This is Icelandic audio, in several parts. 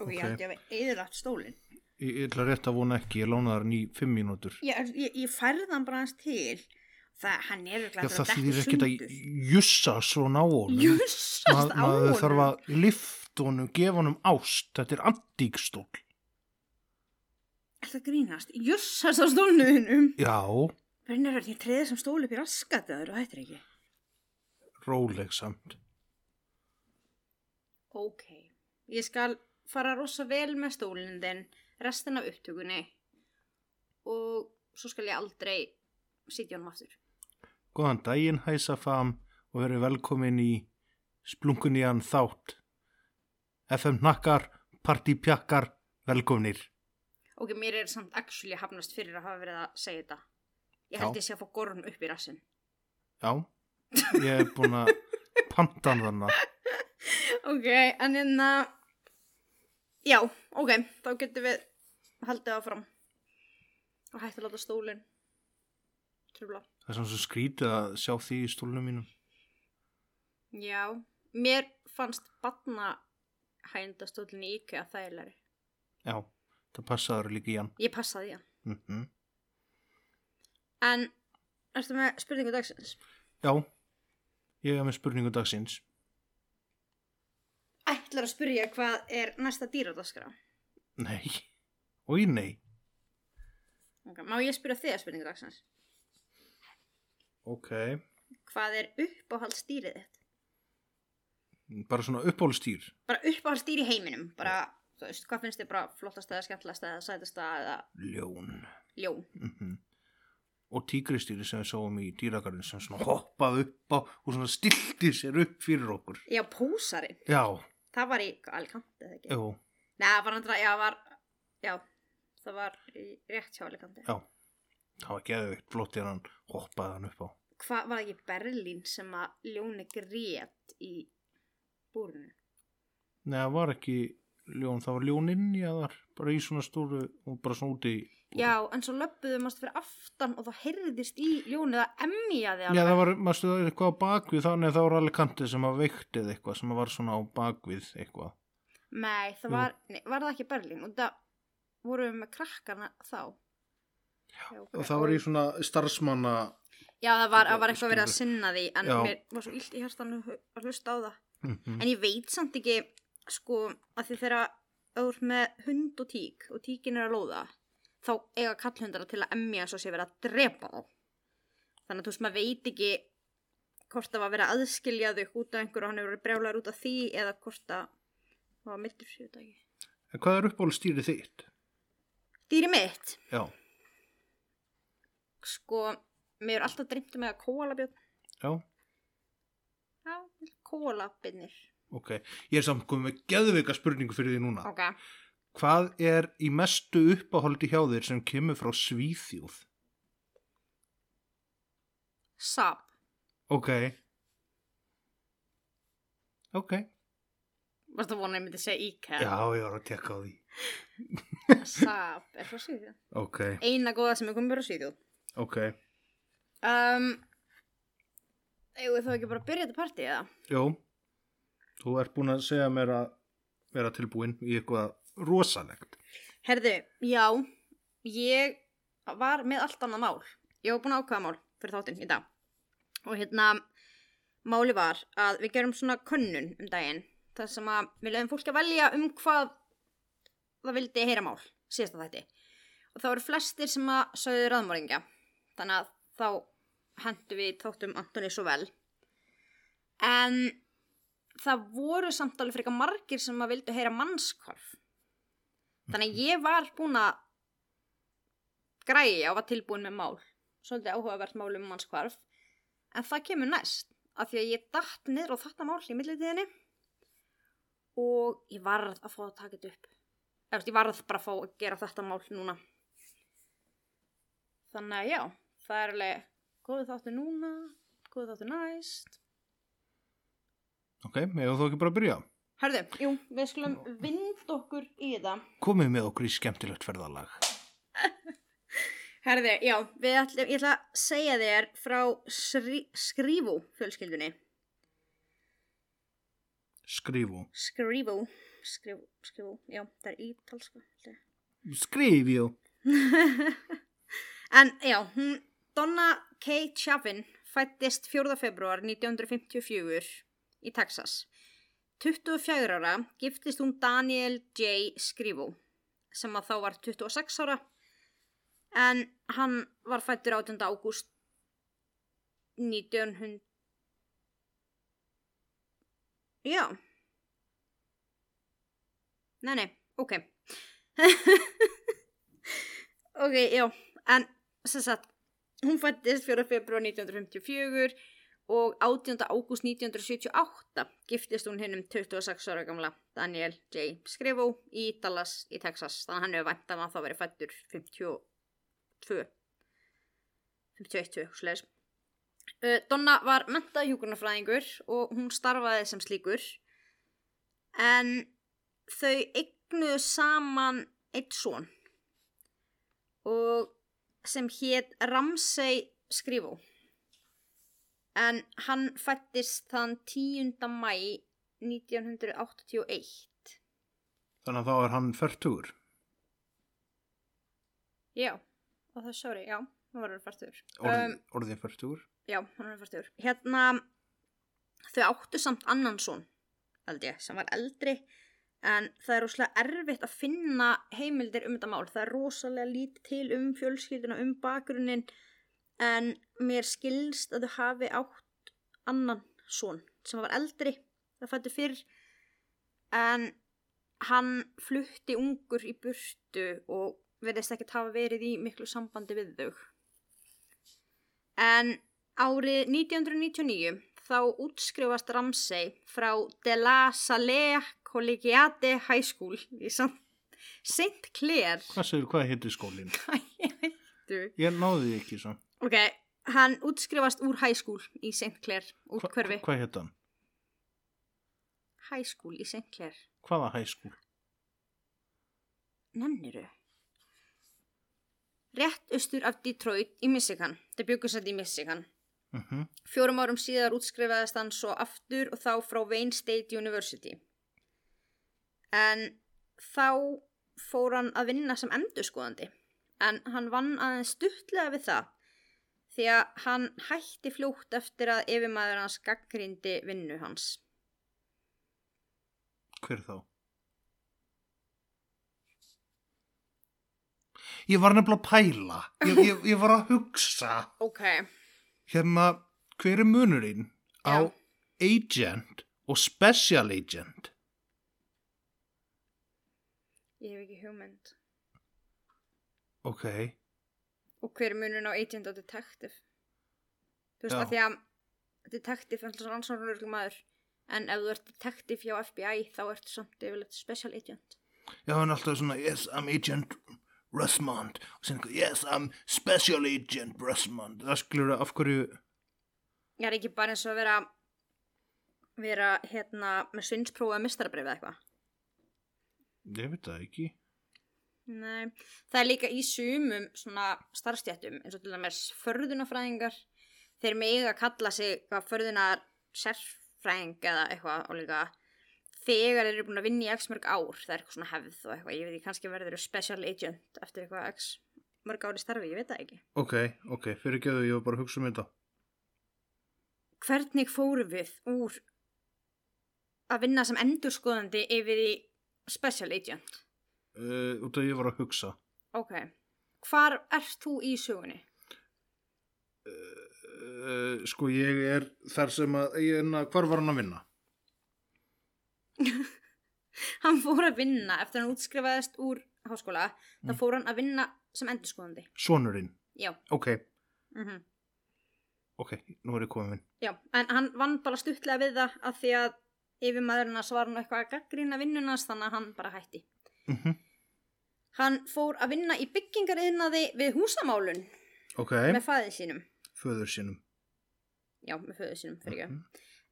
Ok, ég ég að eðilagt stólinn. Ég ég ætla rétt að vona ekki, ég lánaði hann í fimm mínútur. Ég, ég, ég færði hann bara hans til. Það, hann er Já, það að þýðir ekkert að jussa svona á honum. Jussast á honum. þarf að lifta honum, gefa honum ást. Þetta er antíkstól. Er það grínast? Jussast á stólnuðinum. Já, Brennir ég treði sem stól upp í raskatið og hættir ekki. róleg samt. Ok, ég skal fara rosa vel með stólinn þinn restin af upptökunni og svo skal ég aldrei sitja honum aftur. Góðan daginn, hæsa fam og verið velkomin í splunkunni hann þátt. FM nakkar, partipjakkar, velkominir. Ok, mér er samt actually hafnast fyrir að hafa verið að segja þetta. Ég held Já. ég sé að fá gorun upp í rassin. Já, ég er búin að panta hann þannig. Ok, en hérna, já, ok, þá getum við haldið áfram og hægt að láta stólinn trubla. Það er svona svo skrítið að sjá því í stólunum mínum. Já, mér fannst batna hændastólinn í IKEA þægilegri. Já, það passaður líka í hann. Ég passaði hann. Mm En, ertu með spurningu dagsins? Já, ég er með spurningu dagsins. Ætlar að spyrja hvað er næsta dýradaskra? Nei, oi nei. Ok, má ég spyrja þig að spurningu dagsins? Ok, Hvað er uppáhaldsdýrið þitt? bara svona uppbólstýr. Bara uppáhaldsdýr í heiminum, bara, þú veist, hvað finnst þið bara flottast eða skemmtlast eða sætast eða Ljón. ljón? Mm Og tígristýri sem við sáum í dýragarðin sem svona hoppaði upp á og svona stilti sér upp fyrir okkur. Já, pósarinn. Já, Það var í Alicante, eða ekki? jú, Nei, það var andra, já, var, já, það var í rétt hjá Alicante. já. Það var geðveikt flott hann hoppaði hann upp á. Hvað var ekki Berlín sem að ljóni grét í búrinu? Nei, það var ekki ljón, það var ljón inn í aðar, bara í svona stóru og bara svona úti í... Já, en svo löppuðu mást fyrir aftan og það heyrðist í ljónið að emmiðaði Já, það var, maður stuði eitthvað á bakvið, þannig að það var alveg kantið sem að veiktið eitthvað, sem að var svona á bakvið eitthvað. Nei, það var, nei, var það ekki Berlín og það vorum við með krakkana þá. Já, ok. Og það var í svona starfsmanna, Já, það var, það var eitthvað verið að sinna því en Já. mér var svo illt í hérstanu að hlusta á það. mm En ég veit samt ekki, sko, að því þegar auður með hund og tík og tíkin er að lóða, þá eiga kallhundara til að emja svo sé verið að drepa þá. Þannig að þú veist, maður veit ekki hvort það var að aðskilja þau út af einhverju og hann hefur verið brjálar út af því eða hvort að það var mildur sér þetta ekki. en hvað er uppbólstýrið þitt? Dýri mitt, Já, sko, mér er alltaf dreymt um að kóalabjörn. já, Já, kóalabinnir. Ok. Ég er samt komið með geðveika spurningu fyrir því núna. Ok. Hvað er í mestu uppáhaldi hjá þér sem kemur frá Svíþjóð? Saab. Ok. Ok. Varst að vona að ég myndi segja IKEA? Já, ég var að tekka á því. Saab er frá Svíðjóð. Ok, Eina góða sem er komið frá Svíðjóð. ok. Um, við þá ekki bara byrja þetta partí eða? Jó, þú ert búin að segja mér að vera tilbúin í eitthvað rosalegt. Herðu, já, ég var með allt annað mál. Ég var búin að ákvaða mál fyrir þáttinn í dag. Og hérna, máli var að við gerum svona könnun um daginn. Það sem að við leiðum fólk að velja um hvað það vildi heyra mál, síðasta þætti. Og það voru flestir sem að sögðu raðmóringja. Þannig að þá hendu við þáttum Antoni svo vel. En það voru samt alveg frekar margir sem að vildu heyra mannskvarf. Þannig að ég var búin að græja og var tilbúin með mál. Svolítið áhugavert mál um mannskvarf. En það kemur næst. Af því að ég datt niður á þetta mál í millitíðinni. og ég varð að fá að taka þetta upp. Veist, ég varð bara að fá að gera þetta mál núna. Þannig að já, það er alveg góðu þáttu núna, góðu þáttu næst. Ok, megum þú ekki bara að byrja? Herðu, jú, við skulum vind okkur í þetta. Komið með okkur í skemmtilegt ferðalag. Herðu, já, ætlum, ég ætla að segja þér frá srí, Skrývú fjölskyldunni. Skrifu. Skrývú, Skrývú, Skrývú, já, það er ítalska. Skrifjú. En já, hún, Donna K. Chavin fættist 4. februar 1954 í Texas. 24 ára giftist hún Daniel J. Scrivo sem að þá var 26 ára en hann var fættur 18. ágúst 1900 Já Nei, nei, ok Ok, já en sem sagt hún fættist 4. februar 1954 og 18. ágúst 1978 giftist hún hinn um 26 ára gamla Daniel J. Scrivo í Dallas í Texas þannig að hann hefur væntan að það veri fættur 52 51 slegis uh, Donna var mentað hjúkurnafræðingur og hún starfaði sem slíkur en þau eignuðu saman eitt son og sem hétt Ramsey Scrivo en hann fættist þann 10. mæ 1981 Þannig að þá er hann færtugur. já, og það sorry, já hann var færtur Orð, um, orðið færtugur. já, hann var færtur hérna, þau áttu samt annan son held ég, sem var eldri en það er rosalega erfitt að finna heimildir um þetta mál það er rosalega lítið til um fjölskylduna um bakgrunnin en mér skilst að þau hafi átt annan son sem var eldri það fættu fyrr en hann flutti ungur í burtu og verðist ekkert hafa verið í miklu sambandi við þau en árið 1999 þá útskrifast Ramsey frá De La Salle Collegiate High School í St. Clair Hvað segir, hvað heitir skólinn? Hættu. Ég náði ekki svo. Ok, hann útskrifast úr high school í St. Clair, út Hva, hverfi. hvað heit hann? High school í St. Clair. Hvaða hæskúl? Nenniru? Rétt austur af Detroit í Michigan. Það bjögur sætt í Michigan. Uh -huh. Fjórum árum síðar útskrifaðist hann svo aftur og þá frá Wayne State University. En þá fór hann að vinna sem endurskoðandi. En hann vann aðeins stuttlega við það því að hann hætti fljótt eftir að yfirmaður hans gaggrindi vinnu hans. Hver þá? Ég var nefnilega að pæla. Ég, ég, ég var að hugsa. Ok. Hérna, hver er munurinn á Já. agent og special agent? Ég hef ekki hugmynd. Ok. Og hver er munurinn á agent og detective? Þú veist Já. að því að detective er alltaf rannsóknaröglu maður en ef þú ert detective hjá FBI þá ertu samt yfirleitt special agent. Já, hann er alltaf svona, yes, I'm agent Russmond. Og sen, yes, I'm special agent Russmond. Það skilur af hverju, Ég er ekki bara eins og að vera vera hérna með svinnsprófa mistarabrif eða eitthvað. ég veit það ekki. Nei, það er líka í sumum svona starfstjættum eins og til dæmis förðunafræðingar þeir mega að kalla sig hvað förðunar sérfræðing eða eitthvað og líka þegar þeir eru búin að vinna í x mörg ár það er eitthvað svona hefð og eitthvað ég veit ekki kannski verður þeir special agent eftir eitthvað x mörg ári starfi, ég veit það ekki Ok, ok, fyrir geðu, ég var bara að hugsa um þetta. Hvernig fórum við úr að vinna sem endurskoðandi yfir í special agent? Uh, út af ég var að hugsa. Ok, hvar ert þú í sögunni? Uh, sko, ég er þar sem að, ég, na, hvar var hann að vinna? hann fór að vinna eftir að hann útskrifaðist úr háskóla þá Mm. fór hann að vinna sem endurskoðandi Sonurinn. já, Ok, mm ok, nú er ég komin. já, en hann vann bara stuttlega við það að því að yfir maðurinn var hann eitthvað að gaggrina vinnunast þannig að hann bara hætti. Mhm. Hann fór að vinna í byggingariðnaði við húsamálun Ok, með fæðið sínum. föður sínum. Já, með föðu sínum, fyrir ekki. Mhm.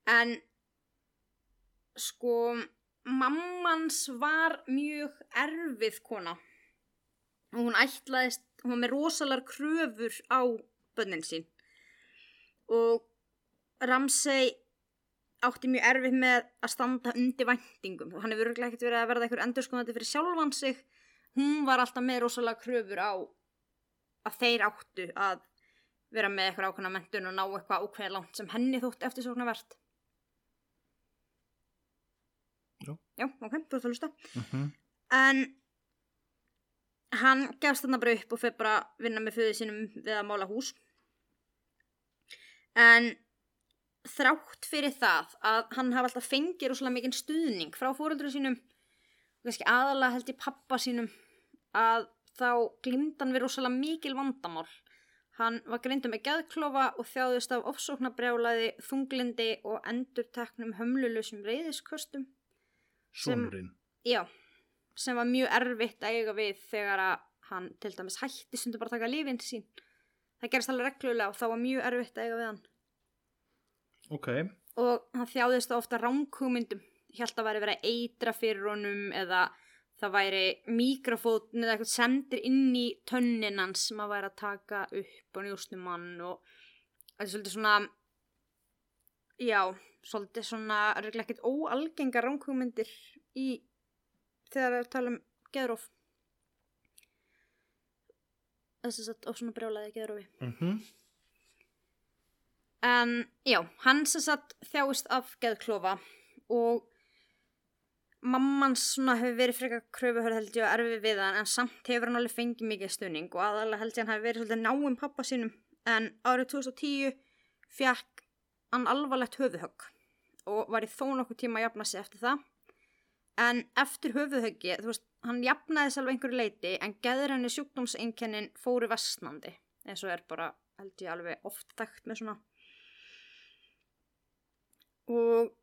En sko, mammans var mjög erfið kona. Og hún ætlaðist, hún var með rosalar kröfur á bönnin sín. Og Ramsey átti mjög erfið með að standa undir væntingum. Og hann hefur örgulega ekkert verið að verða einhver endurskoðandi fyrir sjálfan sig. Hún var alltaf með rosalega kröfur á að þeir áttu að vera með eitthvað ákveðna mentun og ná eitthvað ákveða langt sem henni þótt eftirsóknarvert. Já. Já, ok, þú ert að hlusta. Mhm. En hann gefst þarna bara upp og fyrir bara að vinna með föðu sínum við að mála hús. En þrátt fyrir það að hann hafa alltaf fengið rosalega mikinn stuðning frá fóröldru sínum kannski aðalega held ég pappa sínum að þá glimtan við rosalega mikil vandamál. Hann var greindur með geðklofa og þjáðist af ofsóknarbrjálaði, þunglindi og endurteknum hömlulusum reyðisköstum. Sem- Sónurinn. Já, sem var mjög erfitt að eiga við þegar að hann til dæmis hætti stundu bara að taka lífinn sín. Það gerist alveg reglulega og þá var mjög erfitt að eiga við hann. Ok, Og hann þjáðist ofta ránkugmyndum. Hjælt að væri verið að eitra fyrir honum eða það væri mikrofótn eða eitthvað sendir inn í tönnin hans sem að væri að taka upp á njósnum hann og þetta er svolítið svona, já, svolítið svona, er ekkert óalgengar ránkugmyndir í þegar við tala um geðróf. Þess að of svona brjálaði geðrófi. mhm. En já, hann sem sagt þjáist af geðklofa og mammans svona hefur verið frekar kröfuhörð held ég og erfið við hann en samt hefur hann alveg fengið mikið stuðning og aðalega held ég hann hefur verið svolítið náum pappa sínum. En árið 2010 fekk hann alvarlegt höfuðhögg og var í þó nokkuð tíma að jafna sig eftir það. En eftir höfuðhöggi, þú veist, hann jafnaði sér alveg einhverju leiti en geðrenni sjúkdómseinkennin fóru vestnandi eins og er bara held ég alveg oft þekkt með svona. Og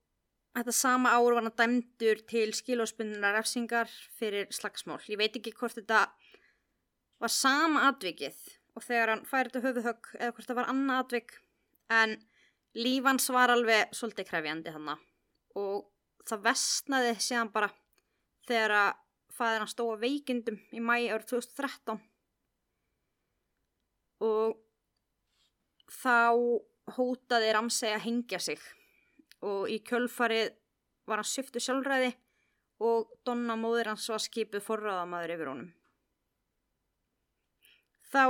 þetta sama ár var hann dæmdur til skilóspinnunar refsingar fyrir slagsmál. Ég veit ekki hvort þetta var sama atvikið og þegar hann færi þetta höfuðhögg eða hvort það var annað atvik en lífans var alveg svolítið krefjandi hann og það vestnaði síðan bara þegar að fæðir hann stóða veikindum í mæ árið 2013 og þá hótaði Ramsey að hengja sig og í kjölfarið var hann syftu sjálfræði og Donna móðir hans var skipuð forráðamaður yfir honum. Þá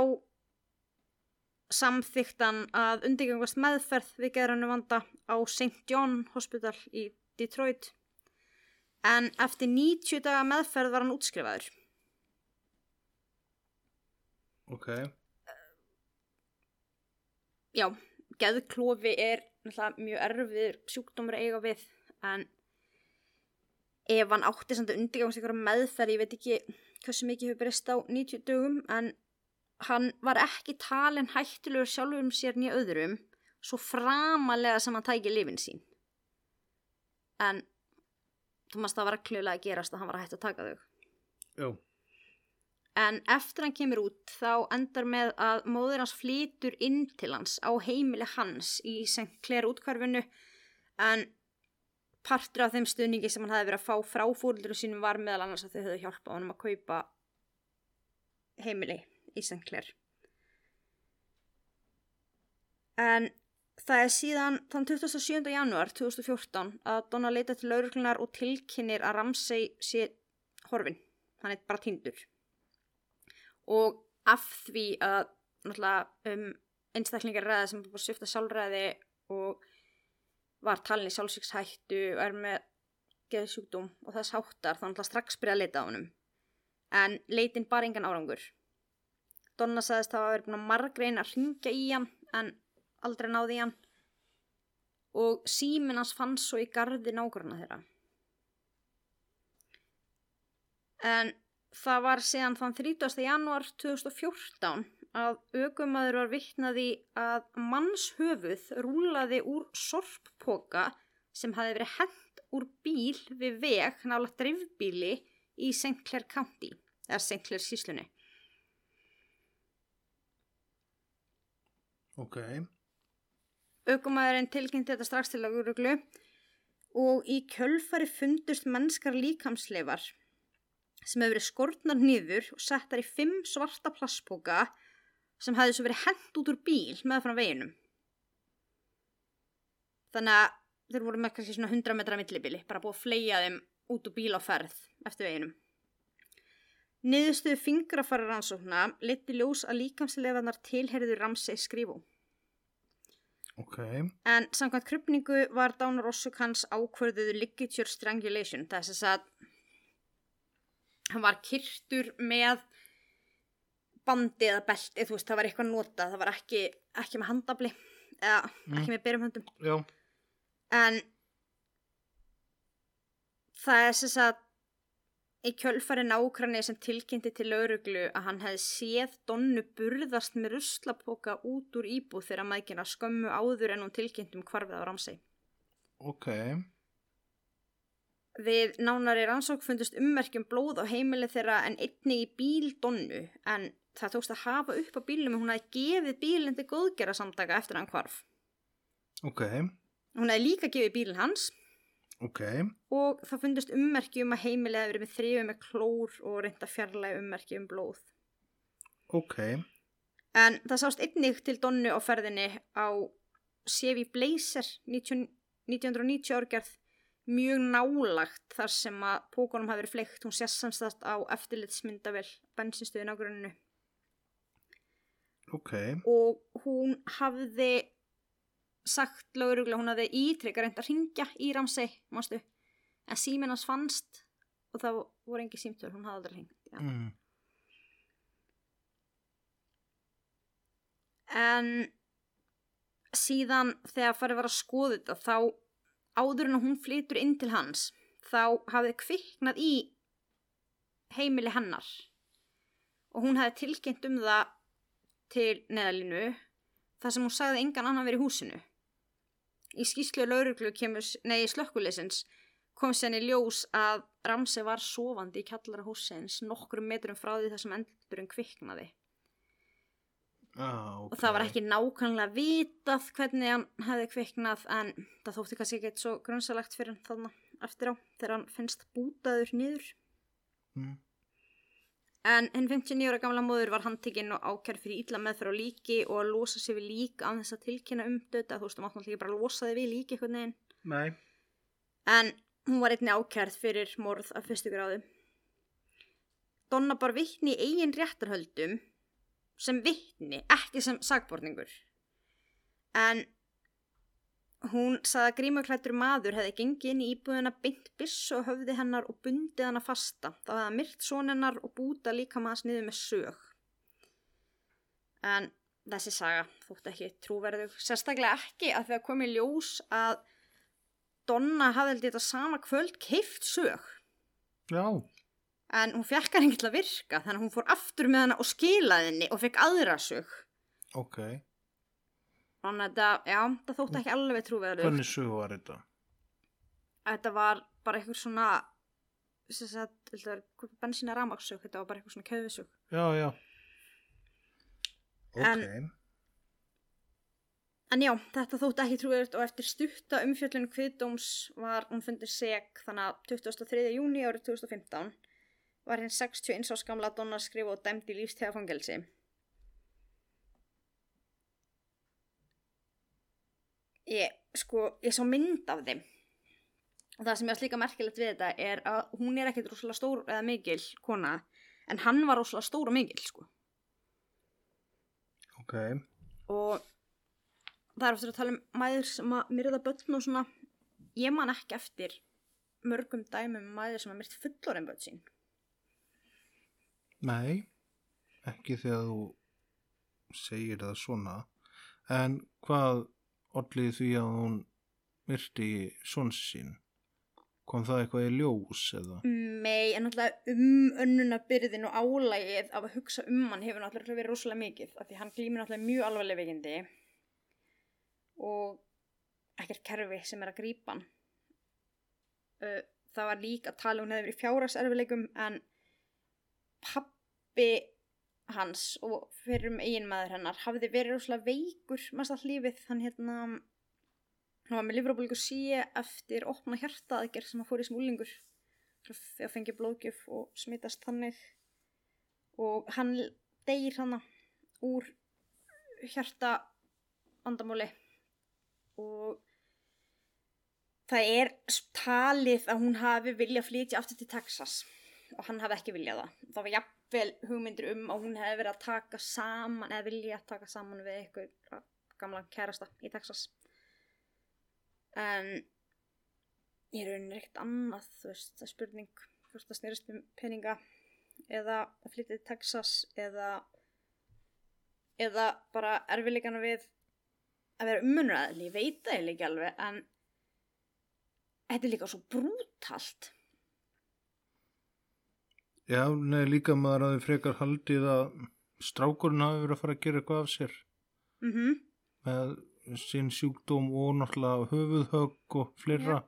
samþykkt hann að undirgangast meðferð við geðrannu vanda á St. John Hospital í Detroit en eftir 90 daga meðferð var hann útskrifaður. Ok, Já, geðklofi er mjög erfiður sjúkdómur eiga við en ef hann átti samt að undirgangast ykkur meðferð, ég veit ekki hversu mikið hefur breyst á 90 dögum en hann var ekki talin hættulegur sjálfur um sér nýja öðrum svo framalega sem hann tæki lifin sín. En þú maður það var reglulega að gerast að hann var að hætta að taka þau? Já, En eftir hann kemur út þá endar með að móður hans flytur inn til hans á heimili hans í St. Clair útkvarfinu en partur af þeim stuðningi sem hann hefði verið að fá frá fóröldur sínum var meðal annars að þau höfðu hjálpað honum að kaupa heimili í St. Clair. En það er síðan þann 27. janúar 2014 að Donna leita til lauruglunar og tilkynir að Ramsey sé horfin. Hann er bara tindur og af því að náttúrulega um, einstaklingar ræða sem búið að svifta sjálfræði og var talin í sjálfsvíkshættu og er með geðsjúkdóm og þess háttar þá náttúrulega strax byrja að leita á honum. En leitin bara engan árangur. Donna sagðist að hafa verið búin að ringja í hann en aldrei náði í hann. Og síminn hans fann svo í gardi nágrunna þeirra. En það var síðan þann 30. janúar 2014 að aukumæður var vittnaði að mannshöfuð rúlaði úr sorppoka sem hafi verið hent úr bíl við veg nála drifbíli í St. Clair County, eða St. Clair síslunni. Ok. Ökumæðurinn tilkynnti þetta strax til löguruglu og í kjölfari fundust mennskar líkamsleifar sem hefur verið skortnar nýður og settar í fimm svarta plastboka sem hafði svo verið hent út úr bíl með frá veginum. Þannig að þeir voru með kannski svona 100 metra millibili, bara búið að fleia þeim út úr bíl á ferð eftir veginum. Niðurstuðu fingrafara rannsókna liti ljós að líkamsleifarnar tilherðu Ramsey skrifú. Ok. En samkvæmt krypningu var dánar orsök hans ákvörðuðu ligature strangulation. Þess að hann var kyrtur með bandi eða belti, þú veist, það var eitthvað nota, það var ekki, ekki með handabli eða Mm. ekki með byrjumhöndum. Já. En það er þess að í kjölfari nákvæmni sem tilkynnti til lauruglu að hann hefði séð Donnu burðast með ruslapoka út úr íbúð þegar mækina skömmu áður en hún tilkynnt um hvarfið á Ramsey. Ok. Við nánari rannsók fundust ummerkjum blóð á heimili þeirra en einni í bíl Donnu en það tókst að hafa upp á bílum og hún hefði gefið bílinn til góðgera samtaka eftir hann hvarf. Ok. Hún hefði líka gefið bílinn hans Ok. og það fundust ummerki um að heimilið hefði verið með þrifið með klór og reynda fjarlæg ummerki um blóð. Ok. En það sást einnig til Donnu á ferðinni á Chevy Blazer 19, 1990 árgerð mjög nálagt þar sem að pókunum hafi verið fleikt. Hún sést samstætt á eftirlitsmyndavel bensinstöðin á grunnu Ok. og hún hafði sagt löguruglega, hún hafði ítrekka reynd að ringja í Ramsey, mástu, en síminn hans fannst og það voru engi símtöl, hún hafði aldrei ringt. Já. Mm. En síðan þegar farið var að skoða þetta þá áður en hún flytur inn til hans þá hafði kviknað í heimili hennar og hún hafði tilkynnt um það til neðalínu þar sem hún sagði engan annan verið í húsinu. Í skýslu lauruglu kemur, nei, slökkuleysins kom senni ljós að Ramsey var sofandi í kjallara húsins nokkrum metrum frá því þar sem endurinn kviknaði Ah, ok. og það var ekki nákvæmlega vitað hvernig hann hefði kviknað en það þótti kannski ekki svo grunnsalegt fyrir þarna eftir á þegar hann finnst bútaður niður Mm. en hinn 59 ára gamla móður var handtekinn og ákjær fyrir ítla meðferð á líki og að losa sig við lík án þess að tilkynna um döta þú veist, þú mátt náttúrulega ekki bara losa þig við líki eitthvað neginn Nei. en hún var einni ákjærð fyrir morð af fyrstu gráðu. Donna bar vittni í eigin réttarhöldum sem vittni, ekki sem sagborningur. En hún sagði að grímuklættur maður hefði gengið inn í íbúðina beint byssu og höfði hennar og bundið hennar fasta. Þá hefði hann myrt són hennar og búta líka maður sniðu með sög. En þessi saga þótti ekki trúverðug. Sérstaklega ekki að það komi ljós að Donna hafði þetta sama kvöld keift sög Já. En hún fekk hann ekki til að virka þannig að hún fór aftur með hana og skilaði henni og fekk aðra sög Ok. þannig að þetta, já, það þótti ekki alveg trúverður Hvernig sög var þetta? þetta var bara eitthvað svona sem sagt, þetta var bara eitthvað svona köfisög Já, já. Ok. En- en já, þetta þótti ekki trúverður og eftir stutta umfjöllun kviðdóms var hún fundið seg þannig að 23. júni árið 2015 var hinn 61 árs gamla Donna skrifa og dæmd í lífstíðafangelsi ég, sko, ég sá mynd af þeim. Og það sem ég var líka merkilegt við þetta er að hún er ekkit rosalega stór eða mikil kona en hann var rosalega stór og mikil sko. Ok. og það er ofta að tala um mæður sem að myrða börn og svona. Ég man ekki eftir mörgum dæmum um mæður sem að myrta fullorinn börn sín Nei, ekki þegar þú segir það svona. En hvað ollið því að hún myrti svons sín? Kom það eitthvað í ljós eða? Nei, en náttúrulega um önnuna byrðin og álægið af að hugsa um hann hefur náttúrulega verið rosalega mikið því hann glýmir náttúrulega mjög alvarlega veikindi og ekkert kerfi sem er að grípa hann það var líka að tala hún hefði verið fjárhagserfileikum en pappi hans og fyrir um eiginmaður hennar hafði verið rosalega veikur mest all lífið. Hann hérna hann var með lifrabólgu síi eftir opna hjartaðgerð sem hann fór í smúlingur þegar fengi blóðgjöf og smitast þannig. Og hann deyr hana úr hjarta vandamáli og það er talið að hún hafi viljað flytja aftur til Texas og hann hafi ekki viljað það. Það var jafnvel hugmyndir um að hún hefði verið að taka saman eða vilja að taka saman við eitthvað gamla kærasta í Texas. En ég raunin ekkert annað, þú veist, það er spurning hvort það snýrist um peninga eða að flytja til Texas eða eða bara erfiðleikana við að vera ummunræðileg, ég veit það ekki alveg en þetta er líka svo brútalt Já, nei, líka maður að þið frekar haldið að strákurinn hafi verið að fara að gera eitthvað af sér. Mhm. Með sín sjúkdóm og náttúrulega höfuðhögg og fleira.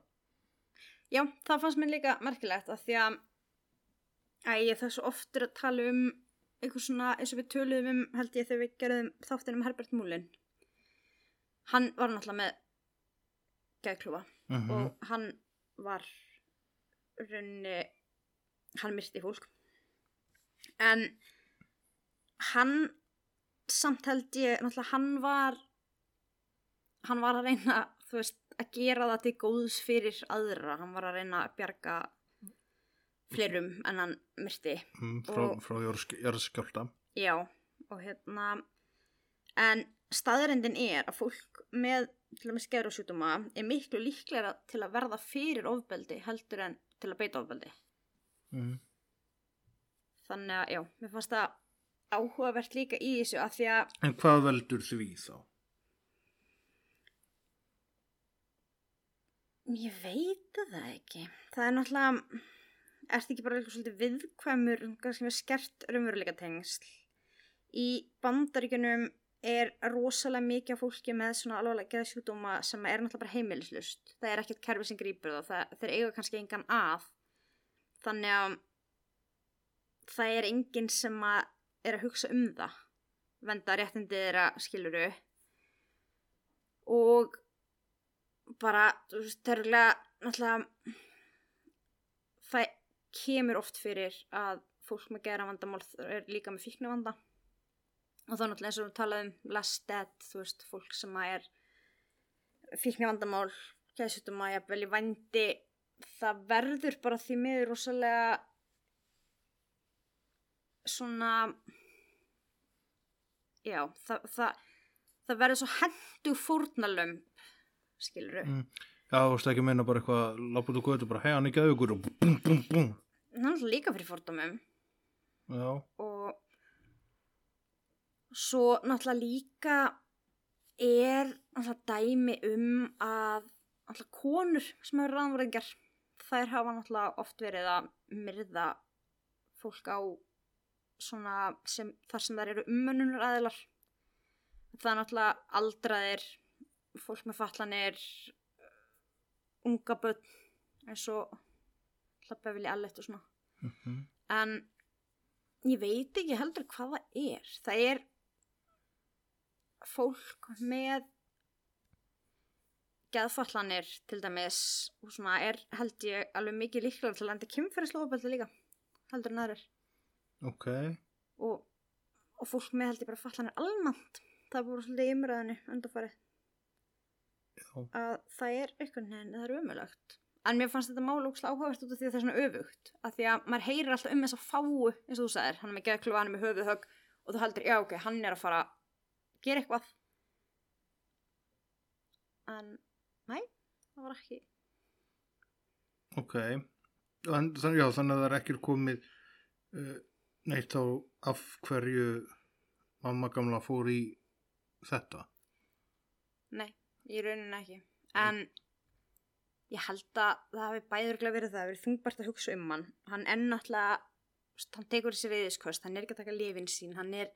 Já, það fannst mér líka merkilegt að því að ég svo oftur að tala um eitthvað svona eins og við töluðum um held ég þegar við gerðum þáttinn um Herbert Múlin. Hann var náttúrulega með geðklufa Mm og hann var raunni hann myrti fólk en hann samt held ég náttúrulega hann var hann var að reyna þú veist að gera það til góðs fyrir aðra hann var að reyna að bjarga fleirum en hann myrti Mm, frá, Og- frá jörðskjálta. Já, og hérna, en staðrendin er að fólk með til að með skerusjútuma er miklu líklega til að verða fyrir ofbeldi heldur en til að beita ofbeldi. Mm. Þannig að, já, mér fannst það áhugavert líka í þessu að því að, En hvað veldur því þá? ég veit það ekki. Það er náttúrulega, ertu ekki bara eitthvað svolítið viðkvæmur, kannski með skert raunveruleika tengsl. Í bandaríkunum er rosalega mikið fólki með svona alvarlega geðsjúkdóma sem er náttúrulega bara heimilislust. Það er ekkert kerfi sem grípur það, það þeir eiga kannski engan að. Þannig að það er enginn sem að er að hugsa um það. Venda réttindi þeirra skiluru. Og bara, þú veist, það örugglega, náttúrulega, það kemur oft fyrir að fólk með geðra vandamál er líka með fíknivanda og þá náttúrulega eins og við talaðum last dead, þú veist, fólk sem að er fíknivandamál geðsjútuma, jafnvel í vændi það verður bara því miður rosalega svona já, það, það, það verður svo hendu fórnalömb skilur Mm. Já, þú veist ekki meina bara eitthvað, lápa út og götu bara, hei, hann er geðugur og bum, bum, bum. er alltaf líka fyrir fordómum Já, og svo náttúrulega líka er náttúrulega dæmi um að náttúrulega konur sem eru ráðanverðingar þær hafa náttúrulega oft verið að myrða fólk á svona sem, þar sem þær eru umönnunar aðilar það er náttúrulega aldraðir fólk með fatlanir unga börn eins og hlappa vilja allet og svona. Mhm, en ég veit ekki heldur hvað það er. Það er fólk með geðfallanir til dæmis og svona er held ég alveg mikið líklega til að enda kynferðislofaböldi líka heldur en aðrir. Ok, og, og fólk með held ég bara fallanir almennt það voru svolítið í umræðinu undarfarið já, að það er einhvern veginn, það er umulagt en mér fannst þetta mál ógslag áhugavert út af því að það er svona öfugt að því að maður heyrir alltaf um þess að fáu eins og þú sagðir, hann er með geðklufa, hann er með höfuðhögg og þú heldur, já ok, hann er að fara gera eitthvað. En næ, það var ekki ok. Þann, já, þannig að það er ekki komið uh, neitt á af hverju mamma gamla fór í þetta. nei, í rauninni ekki en ég held að það hafi bæðurglega verið það, verið þungbært að hugsa um hann hann er náttúrulega hann tekur þessi veiðiskost, hann er ekki að taka lifin sín hann er,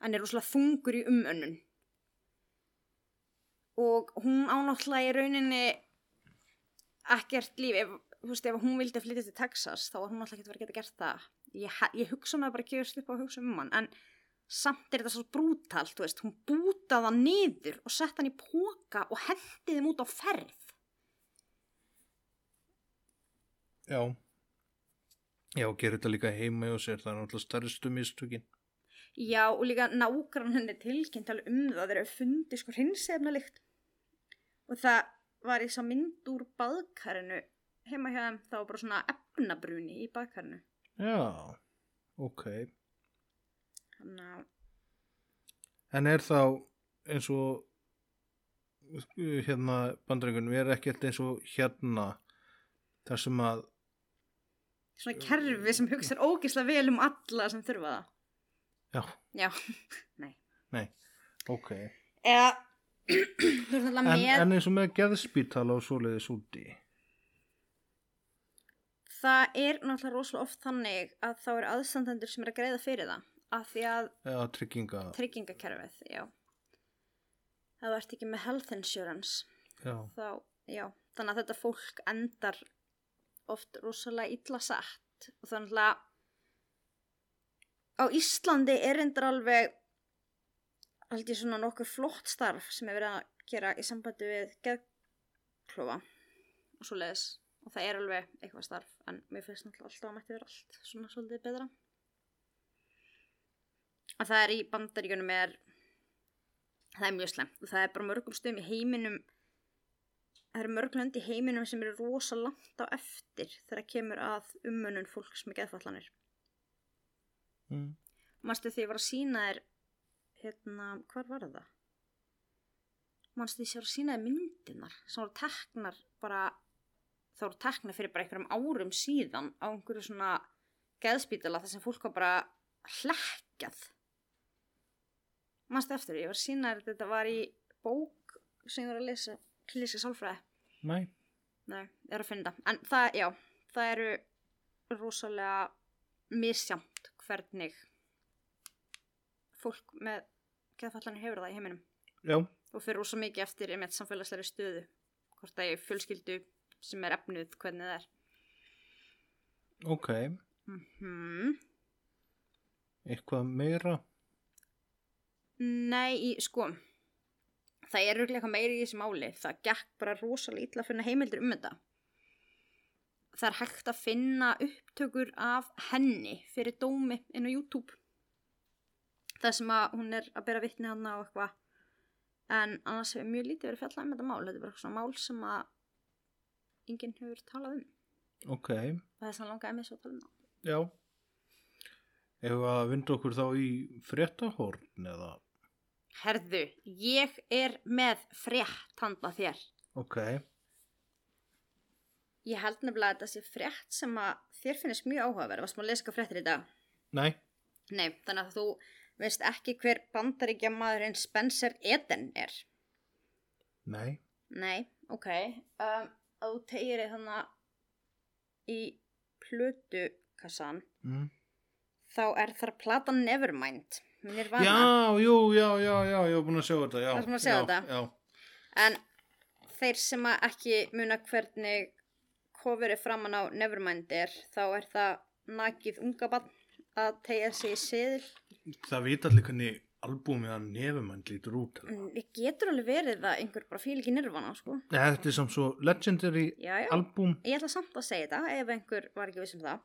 hann er rosalega þungur í umönnun og hún á náttúrulega í rauninni ekkert líf ef, veist, ef hún vildi flytja til Texas, þá var hún alltaf ekki að vera að geta gert það. Ég, ég hugsa hún að bara gefast upp á að hugsa um hann, en samt er þetta svo brútalt, veist, hún bútaði hann niður og sett hann í póka og hendi þeim út á ferð. Já. Já, gerir þetta líka heima sér, það er náttúrulega stærstu mistökin. Já, og líka nágrann henni tilkynnt alveg um það þegar við fundi sko hreinsefnalikt. Og það var í sá mynd úr baðkarinu heima hjá þeim, var bara svona efnabruni í baðkarinu. Já, ok. Þannig að, En er þá eins og hérna bandarengunum, er ekkert eins og hérna þar sem að, svona kerfi sem hugsa ógislega vel um alla sem þurfa það. Já, Já, nei. nei, ok. Eða, þú veist alltaf En, með, en eins og með geðspítala og svoleiðis úti. það er náttúrulega rosalega oft þannig að þá er aðstandendur sem er að greiða fyrir það. Af því að eða trygginga, tryggingakerfið, já. Það ert ekki með health insurance. já, þá, já, þannig að þetta fólk endar oft rosalega illa sett og þannig að á Íslandi er endur alveg ég svona nokkur flott starf sem er verið að gera í sambandi við geðklofa og svo leiðis og það er alveg eitthvað starf en mér finnst náttúrulega alltaf að mætti vera allt svona svolítið betra. Og það er í bandaríkunum er það er mjög slemt og það er bara mörgum stöðum í heiminum það eru mörg lönd í heiminum sem eru rosa langt á eftir þegar kemur að umönnun fólks með geðfallanir. Mm. Manstu því ég var að sína þér, hérna, hvar var það? Manstu því ég var að sína þér myndinar sem voru teknar bara, það voru teknar fyrir bara einhverjum árum síðan á einhverju svona geðspítala þar sem fólk var bara hlekkjað. Manstu eftir því, ég var að sína þér, þetta var í bók sem ég var að lesa, klíska sálfræði. Nei, Nei, ég er að finna það. En það, já, það eru rosalega misjamt hvernig fólk með geðfallanir hefur það í heiminum. já, Og fyrir rosa mikið eftir einmitt samfélagslega stöðu. Hvort það er fjölskyldu sem er efnuð hvernig það er. ok, Mm eitthvað meira, Nei, sko, það er auðvitað eitthvað meiri í þessi máli. Það gekk bara rosalega illa að finna heimildir um þetta. Það er hægt að finna upptökur af henni fyrir dómi inn á YouTube. Það sem að hún er að bera vitni hana og eitthvað. En annars hefur mjög lítið verið fjallað um þetta mál. Þetta er bara svona mál sem að enginn hefur talað um. ok, Það er svona langaði mig svo að tala um það. já. Ef að vinda okkur þá í fréttahorn eða, Herðu, ég er með frétt handa þér. ok, Ég held nefnilega að þetta sé frétt sem að þér finnist mjög áhugaverð. Varst maður að lesa fréttir í dag? nei, Nei, þannig að þú veist ekki hver bandaríkja maðurinn Spencer Eden er. nei, Nei, ok. Um, þú tegir þig þannig í plötukassan, mm. þá er þar platan Nevermind. Já, jú, já, já, já, ég var búin að sjá þetta, já. Varstu búin að sjá já, þetta? Já, En þeir sem að ekki muna hvernig coverið framan á Nevermind er, þá er það nakið unga bann að tegja sig í seðil. það vita allir hvernig albúmið að nefumann lítur út. eða? Mm, getur alveg verið að einhver bara fíl ekki nirvana, sko. Nei, þetta er samt svo legendary Já, já. albúm. Ég ætla samt að segja þetta ef einhver var ekki viss um það.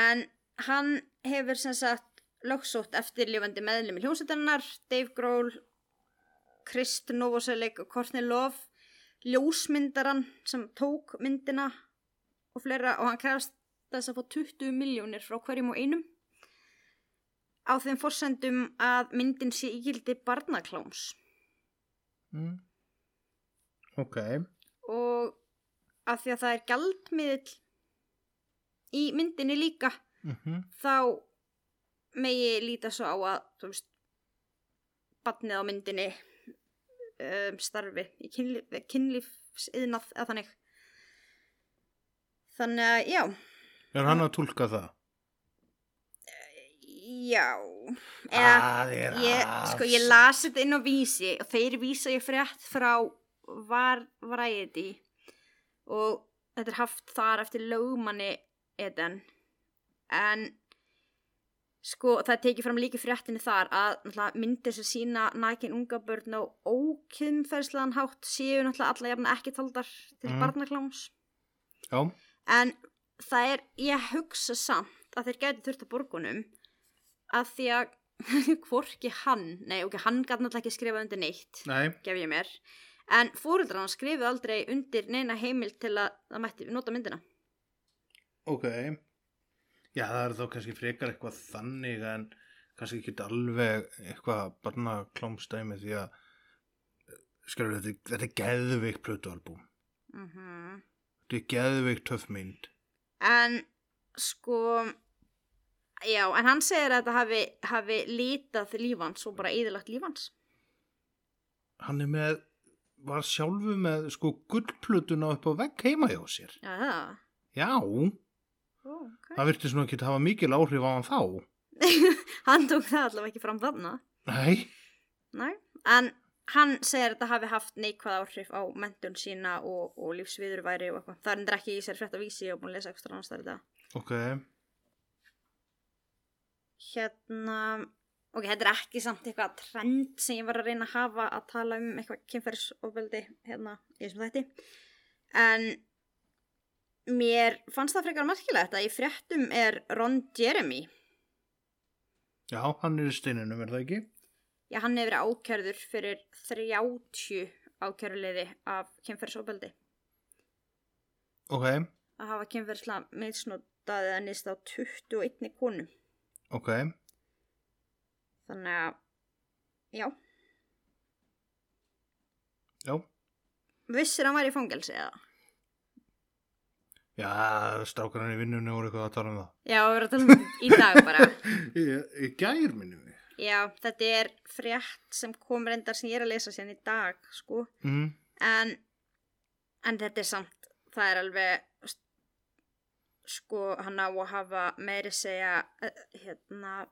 En hann hefur sem sagt lögsótt eftirlifandi meðlum í hljómsveitarinnar, Dave Grohl, Krist Novoselic og Courtney Love, ljósmyndaran sem tók myndina og fleira og hann krefst þess að fá 20 miljónir frá hverjum og einum á þeim forsendum að myndin sé ígildi barnakláms. Mm. Ok, og af því að það er gjaldmiðl í myndinni líka mm þá megi líta svo á að þú veist badnið á myndinni um, starfi í kynlíf, kynlífsiðnað eða þannig þannig að já. Er hann að tólka það? já. Eða Það er ég, sko ég las þetta inn á vísi og þeir vísa ég frétt frá var, Variety og þetta er haft þar eftir lögmanni Eden. En sko það tekið fram líka í fréttinni þar að myndir sem sína nækin unga börn og ókynferðslegan hátt séu náttúrulega alla jafna ekki taldar til mm. barnakláms. Já, en það er, ég hugsa samt að þeir gæti þurft að borgunum að því að hvorki hann, nei ok, hann gæti náttúrulega ekki skrifað undir neitt nei, gef ég mér en fóreldrar hann skrifuð aldrei undir neina heimild til að það mætti nota myndina ok. Já, það er þá kannski frekar eitthvað þannig en kannski ekki alveg eitthvað barnaklámsdæmi því að skilur þetta, þetta er geðveikt plötualbúm. mm Þetta er geðveikt töff mynd. en sko já, en hann segir að þetta hafi, hafi lítað lífans og bara íðilagt lífans Hann er með, var sjálfu með sko gullplötuna upp á vegg heima hjá sér. já, það Já, Ó, okay. það virtist nú ekki að hafa mikil áhrif á hann þá. hann tók það allavega ekki fram þarna Nei, Nei. en hann segir að þetta hafi haft neikvæð áhrif á mentun sína og, og lífsviðurværi og eitthvað. Það er ekki í sér frétt að vísi og búin að lesa ekstra annars þar þetta ok, hérna ok, þetta er ekki samt eitthvað trend sem ég var að reyna að hafa að tala um eitthvað kynferðsofbeldi hérna í þessum þætti. En mér fannst það frekar merkilegt að í fréttum er Ron Jeremy. Já, hann er í steinunum, er það ekki? Já, hann hefur verið ákjörður fyrir 30 ákjörliði af kynferðsofbeldi Ok, að hafa kynferðslega meðsnótað eða nýst á 21 konu ok, þannig að já, já, vissir hann væri í fangelsi eða? já, strákarinn í vinnunni voru eitthvað að tala um það. Já, við erum að tala um þetta í dag bara. Ég, ég gær minni. Já, þetta er frétt sem kom reyndar sem ég er að lesa sérn í dag, sko. Mm, En, en þetta er samt, það er alveg, sko, hann á að hafa meiri segja, eh, hérna,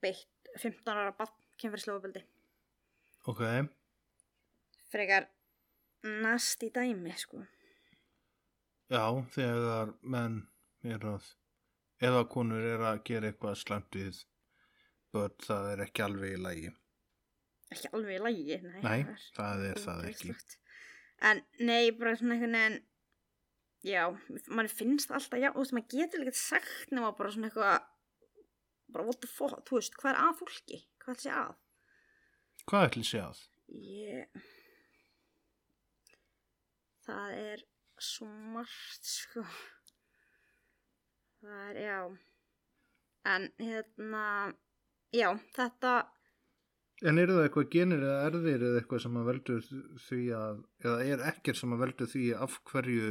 beitt 15 ára barn kynferðslófaböldi. ok, Frekar nast í dæmi, sko. já, þegar menn er að, eða konur er að gera eitthvað slæmt við börn, það er ekki alveg í lagi. Ekki alveg í lagi, nei. Nei, það er það er það ekki. En nei, bara svona einhvern veginn já, mann finnst alltaf já, þú veist, maður getur líka sagt nema bara svona eitthvað bara what the fuck, þú veist, hvað er að fólki hvað er þessi að Hvað ætli sé að? ég það er svo margt sko það er, já en hérna já, þetta En eru það eitthvað genir eða erðir eða eitthvað sem að veldur því að, eða er ekkert sem að veldur því af hverju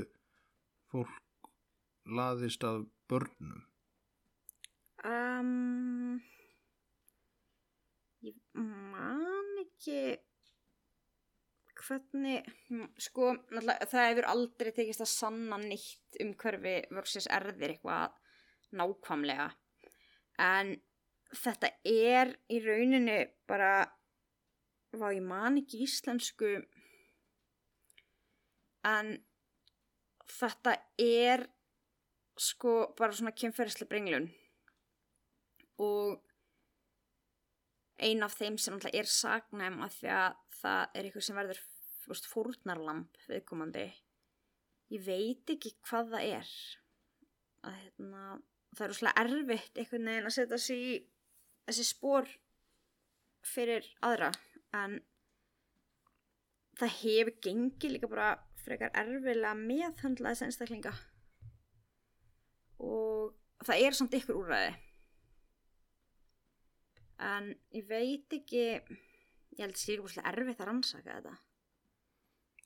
fólk laðist að börnum? Um, ég man ekki hvernig, hm, sko, það hefur aldrei tekist að sanna nýtt um hverfi versus erðir eitthvað nákvæmlega. En þetta er í rauninu bara, vá, ég man ekki íslensku, en þetta er sko bara svona kynferðislega brenglun. Og ein af þeim sem alltaf er sagnæm að því að það er eitthvað sem verður fórnarlamp viðkomandi. Ég veit ekki hvað það er. Að hérna það er úrslega erfitt einhvern veginn að setja sig í þessi spór fyrir aðra en það hefur gengið líka bara frekar erfilega meðhandla þessi einstaklinga. Og það er samt ykkur úræði en ég veit ekki ég held að það ekki búinlega erfitt að rannsaka þetta.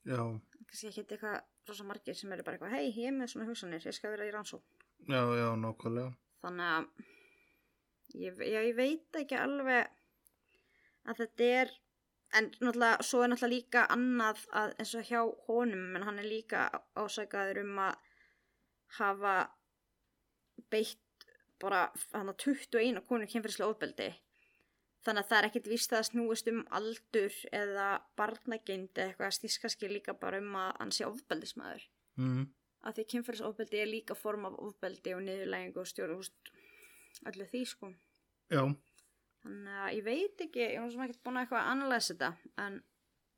Já, kannski ekki eitthvað rosa margir sem eru bara eitthvað hei, ég er með svona hugsanir, ég skal vera í rannsók já, já, nákvæmlega. þannig að ég, já, ég veit ekki alveg að þetta er en náttúrulega, svo er náttúrulega líka annað að eins og hjá honum en hann er líka ásækaður um að hafa beitt bara hann að 21 konur kynferðislega ofbeldi. Þannig að það er ekkit víst að snúist um aldur eða barnageind eða eitthvað stískaski líka bara um að hann sé ofbeldismæður Mm. að því kynferðisofbeldi er líka form af ofbeldi og niðurlægingu og stjórn og öllu því sko Já, þannig að ég veit ekki, ég var sem ekki búin að eitthvað að analysa þetta en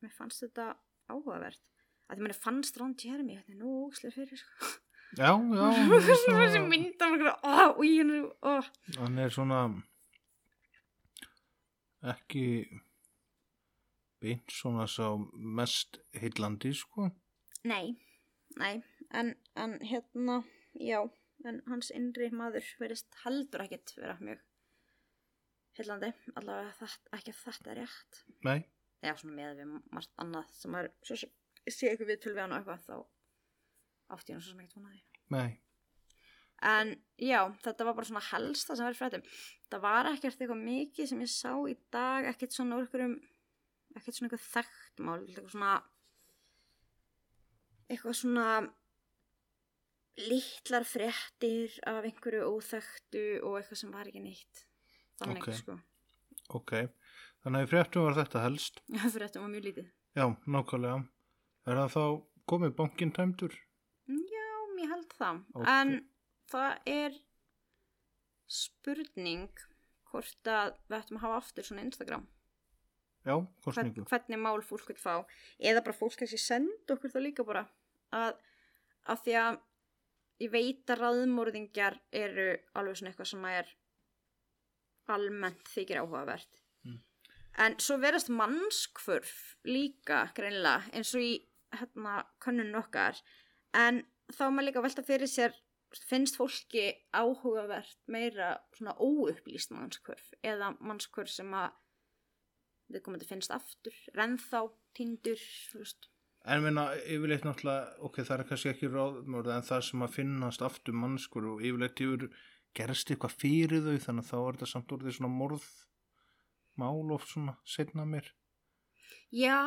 mér fannst þetta áhugavert að því mér fannst Ron Jeremy þetta er nú ógslir fyrir sko já, já. hann er svona- mynd af mér og ég er ó. Hann er svona ekki beint svona sá mest heillandi, sko. nei, nei en, en hérna, já en hans innri maður verist heldur ekkit vera mjög heillandi, allavega þetta, ekki að þetta er rétt. Nei, já, svona með við margt annað sem er, svo sé eitthvað við við hann og eitthvað þá átti ég nú svo sem ekkert vonaði nei. en já, þetta var bara svona helsta sem verið fréttum. Það var ekkert eitthvað mikið sem ég sá í dag ekkert svona einhverjum ekkert svona eitthvað þekkt mál eitthvað svona eitthvað svona litlar fréttir af einhverju óþekktu og eitthvað sem var ekki neitt þannig Ok. sko Ok, þannig að fréttum var þetta helst. fréttum var mjög lítið Já, nákvæmlega. Er það þá komið bankinn tæmdur? Já, ég held það. Ok. En það er spurning hvort að við ættum að hafa aftur svona Instagram. Já, Hvern, hvernig mál fólk vil fá. Eða bara fólk kannski senda okkur það líka bara. Að, að því að ég veit að raðmórðingjar eru alveg svona eitthvað sem er almennt þykir áhugavert. Mm. En svo verðast mannskvörf líka greinilega eins og í hérna könnun okkar. En þá er maður líka velta fyrir sér finnst fólki áhugavert meira svona óupplýst mannskvörf eða mannskvörf sem að við komum að finnst aftur, rennþá, tindur. En minna, yfirleitt náttúrulega, ok, það er kannski ekki ráðmörð, en það sem að finnast aftur mannskur og yfirleitt yfir gerst eitthvað fyrir þau, þannig að þá er þetta samt orðið svona morð mál oft svona setna mér. Já,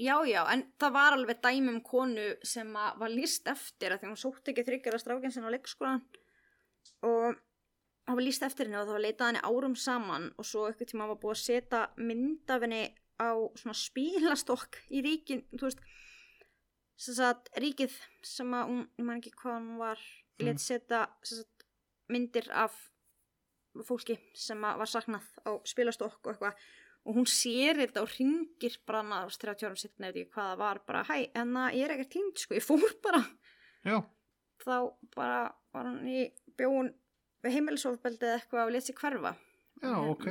já, já, en það var alveg dæmi um konu sem var líst eftir því hún sótti ekki þryggjara strákinn sinna á leikskólan og það var líst eftir henni og það var leitað henni árum saman og svo eitthvað tíma var búið að setja mynd af henni á svona spílastokk í ríkin, þú veist sem sagt ríkið sem að hún, ég man ekki hvað hún var Mm. let setja sem sagt, myndir af fólki sem var saknað á spilastokk og eitthvað. Og hún sér þetta og ringir bara hana 30 árum setna eða hvað það var bara hæ, en það ég er ekkert tímt sko, ég fór bara. Já, þá bara var hann í bjóun við heimilisofbeldi eða eitthvað og let sér hverfa. Já, ok.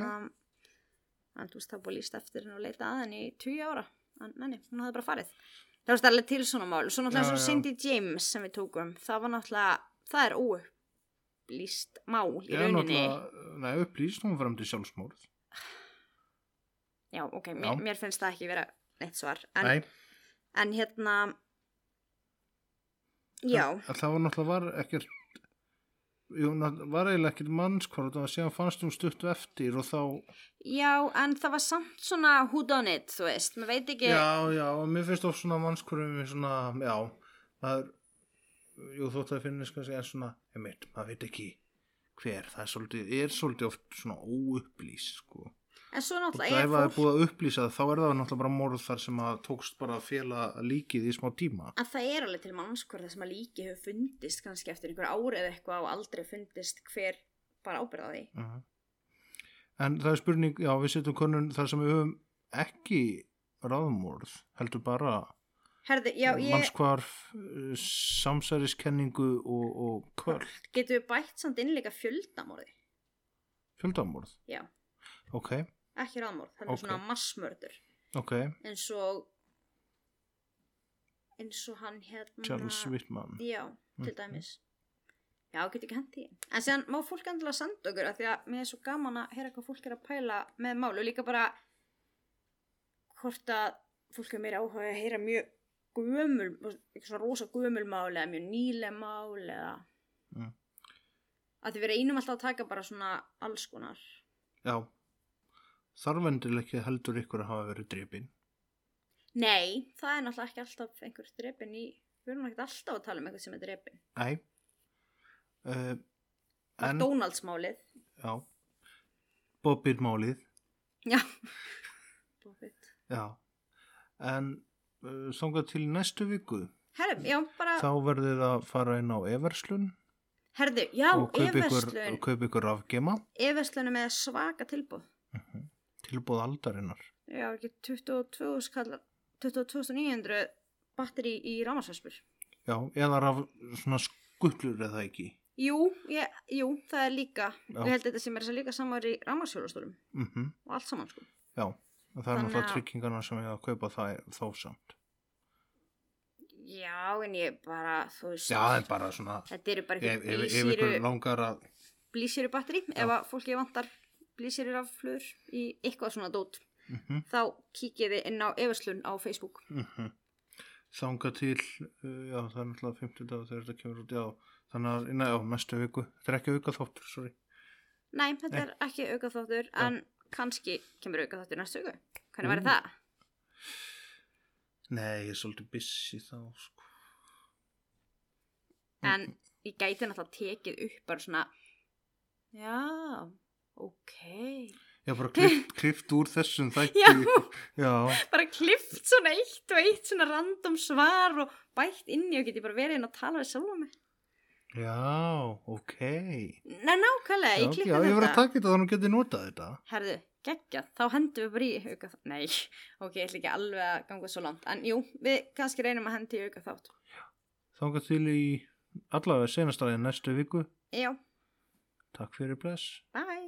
veist það er búið líst eftir henni og leita að henni í 20 ára. En neini, hún hafði bara farið. Það var stærlega til svona mál. Svo náttúrulega Já, svo já. Cindy James sem við tókum það var náttúrulega, það er óupplýst mál í Já, rauninni nei, upplýst hún fram til sjálfsmórð. já, ok, mér, Já. mér finnst það ekki vera neitt svar en, Nei, en hérna já, En, það var náttúrulega var ekkert, var eiginlega ekkert mannskvart og síðan fannst hún stuttu eftir og þá, já, en það var samt svona who done it, þú veist, maður veit ekki já, já, og mér finnst of svona svona, já, maður, jú, þótt að finnist kannski en svona, ég meit, maður veit ekki hver, það er svolítið, er svolítið oft svona óupplýs, sko. en svo náttúrulega ef er það er fólk búið að upplýsa þá er það náttúrulega bara morð þar sem að tókst bara að fela líkið í smá tíma. að það er alveg til mannskvörða sem að líki hefur fundist kannski eftir einhver ári eða eitthvað og aldrei fundist hver bara ábyrða því Mhm. En það er spurning, já, við setjum konun þar sem við höfum ekki ráðmórð, heldur bara ég, mannskvarf, eh, samsæriskenningu og, og kvöld, getum við bætt samt innleika fjöldamorði? Fjöldamórð. já, Ok, ekki ráðmorð, það er Ok. svona massmördur ok, eins og eins og hann hérna Charles Whitman. já, til dæmis. Já, getur ekki hendi en séðan má fólk endilega senda okkur af því að mér er svo gaman að heyra hvað fólk er að pæla með mál og líka bara hvort að fólk er meira áhuga að heyra mjög gömul, eitthvað svona rosa gömul mál eða mjög nýleg mál eða Mm. að því við reynum alltaf að taka bara svona alls konar. Já, þarf endilega ekki heldur ykkur að hafa verið drepin. nei, það er náttúrulega ekki alltaf einhver drepin í, við erum ekki alltaf að tala um einhvern sem er drepin. Nei, uh, en, McDonalds málið já, Bobbir málið, já. Buffett. já, en uh, þangað til næstu viku, herru, já, bara, þá verðið að fara inn á Everslun herðu, já, og kaupa ykkur, Everslun, afgema Everslun er með svaka tilbúð. tilbúð aldarinnar. Já, ekki 22 skall, 22.900 batteri í rámasvæspur. Já, eða raf svona skuttlur eða ekki. Jú, ég, jú, það er líka, Já. ég held að þetta sem er þess að líka samar í rámasfjólastólum Mm og allt saman, sko. Já, það er náttúrulega tryggingarna sem ég að kaupa það þó samt. Já, en ég bara, þú veist, Já, það er bara svona, þetta eru bara eitthvað að, blísýru batteri, ef að fólki vantar blísýru af flur í eitthvað svona dót, mm þá kíkið þið inn á Everslun á Facebook. -hmm. þanga til, uh, já, það er náttúrulega 50 dag þegar þetta kemur út, já, þannig að, neða, já, næstu viku, þetta er ekki auka þáttur, sorry. Nei, þetta Nei. er ekki auka þáttur, en kannski kemur auka þáttur næstu auka. Hvernig Ú. væri það? Nei, ég er svolítið busy þá, sko. En ég gæti náttúrulega tekið upp bara svona, já, ok. Har bara klift, klift úr þessum þætti. Já. Já, Bara klift svona eitt og eitt svona random svar og bætt inn í og geti bara verið inn að tala við sjálfa mig. Já, ok. Nei, nákvæmlega, Já, ég klippi já, þetta. ég var að taka þetta þannig að geti notað þetta. Herðu, geggja, þá hendum við bara í auka þátt. Nei, ok, ég ætla ekki alveg að ganga svo langt. En jú, við kannski reynum að hendi í auka þátt. Þanga til í allavega senastæði næstu viku. Já, Takk fyrir bless. bye.